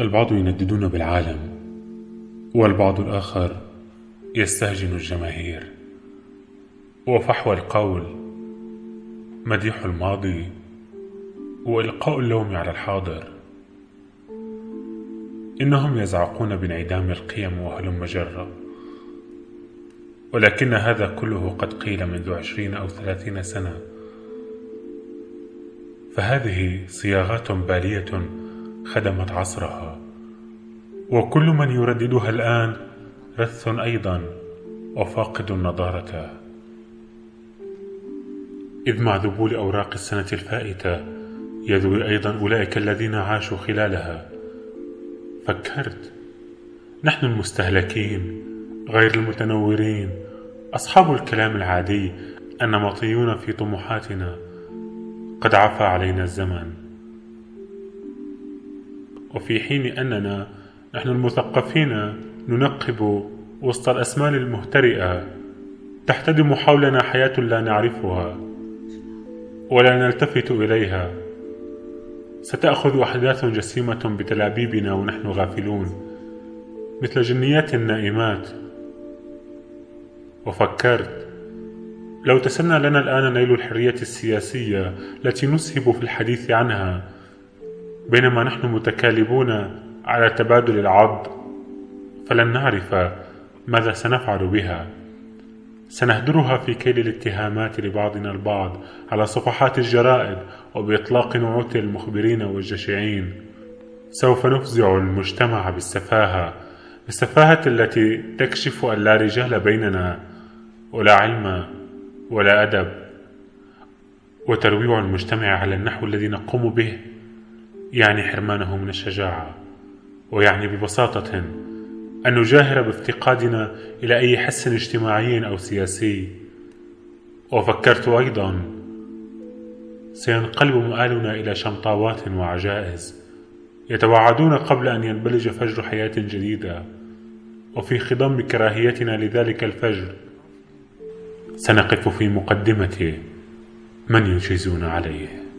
البعض ينددون بالعالم والبعض الآخر يستهجن الجماهير. وفحوى القول مديح الماضي وإلقاء اللوم على الحاضر. إنهم يزعقون بانعدام القيم وهلم جرة ولكن هذا كله قد قيل منذ عشرين أو ثلاثين سنة. فهذه صياغات بالية خدمت عصرها. وكل من يرددها الآن رث أيضا وفاقد النضارة إذ مع ذبول أوراق السنة الفائتة يذوي أيضا أولئك الذين عاشوا خلالها. فكرت نحن المستهلكين غير المتنورين. أصحاب الكلام العادي النمطيون في طموحاتنا قد عفى علينا الزمن. وفي حين أننا نحن المثقفين ننقب وسط الأسمال المهترئة تحتدم حولنا حياة لا نعرفها ولا نلتفت إليها. ستأخذ أحداث جسيمة بتلابيبنا ونحن غافلون مثل جنيات نائمات. وفكرت لو تسنى لنا الآن نيل الحرية السياسية التي نسهب في الحديث عنها بينما نحن متكالبون على تبادل العض فلن نعرف ماذا سنفعل بها. سنهدرها في كيل الاتهامات لبعضنا البعض على صفحات الجرائد وبإطلاق نعوت المخبرين والجشعين. سوف نفزع المجتمع بالسفاهة بالسفاهة التي تكشف أن لا رجال بيننا ولا علم ولا أدب. وترويع المجتمع على النحو الذي نقوم به يعني حرمانه من الشجاعة. ويعني ببساطة أن نجاهر بافتقادنا إلى أي حس اجتماعي أو سياسي. وفكرت أيضا سينقلب مآلنا إلى شمطاوات وعجائز يتوعدون قبل أن ينبلج فجر حياة جديدة. وفي خضم كراهيتنا لذلك الفجر سنقف في مقدمة من يجيزون عليه؟